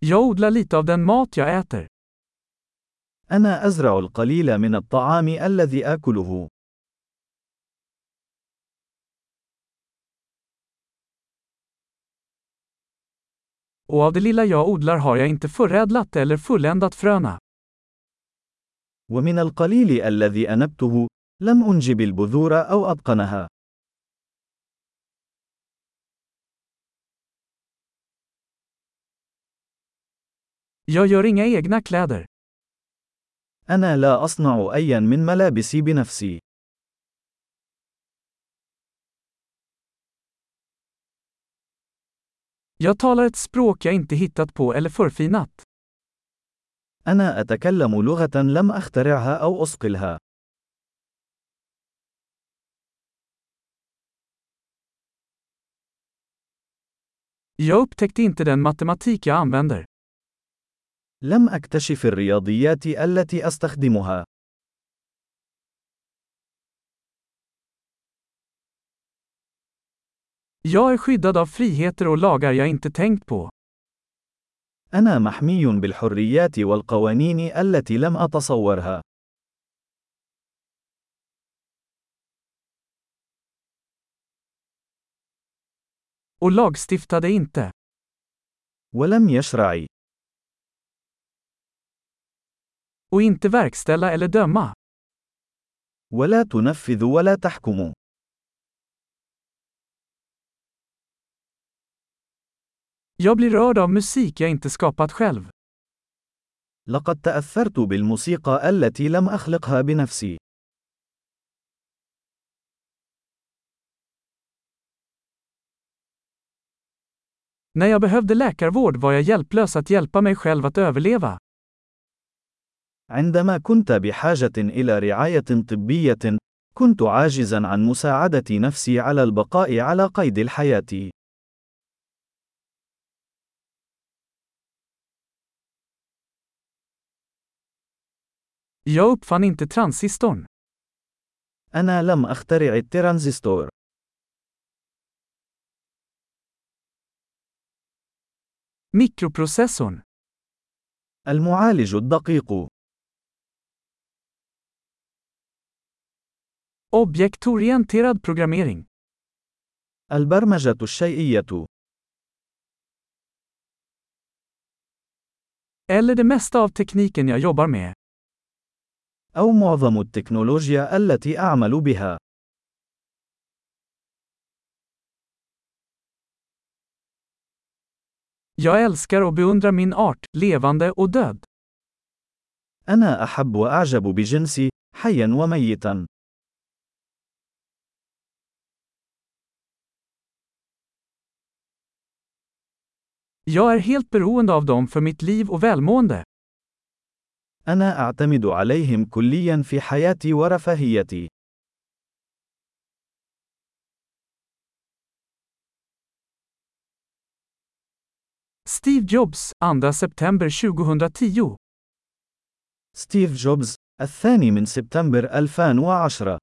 Jag odlar lite av den mat jag äter. أنا أزرع القليل من الطعام الذي آكله. Och av det lilla jag odlar har jag inte förädlat eller fulländat fröna. ومن القليل الذي أنبته، لم أنجب البذور أو أتقنها. Jag gör inga egna kläder. أنا لا أصنع أيا من ملابسي بنفسي. Jag talar ett språk jag inte hittat på eller förfinat. أنا أتكلم لغة لم أخترعها أو أصقلها. Jag upptäckte inte den matematik jag använder. لم أكتشف الرياضيات التي أستخدمها. Jag är skyddad av friheter och lagar jag inte tänkt på. أنا محمي بالحريات والقوانين التي لم أتصورها. Och lagstiftade inte. ولم يشرع. Och inte verkställa eller döma. ولا تنفذ ولا تحكم. Jag blir rörd av musik jag inte skapat själv. لقد تأثرت بالموسيقى التي لم أخلقها بنفسي. När jag behövde läkarvård var jag hjälplös att hjälpa mig själv att överleva. عندما كنت بحاجة إلى رعاية طبية، كنت عاجزا عن مساعدة نفسي على البقاء على قيد الحياة. Jag uppfann inte transistorn. أنا لم أخترع الترانزستور. Mikroprocessorn. المعالج الدقيق. Objektorienterad programmering. البرمجة الشيئية. Eller det mesta av tekniken jag jobbar med. أو معظم التكنولوجيا التي أعمل بها. Jag älskar och beundrar min art, levande och död. أنا أحب وأعجب بجنسي، حيا وميتا. Jag är helt beroende av dem för mitt liv och välmående. أنا أعتمد عليهم كليا في حياتي ورفاهيتي. Steve Jobs, 2 september 2010. ستيف جوبز، الثاني من سبتمبر 2010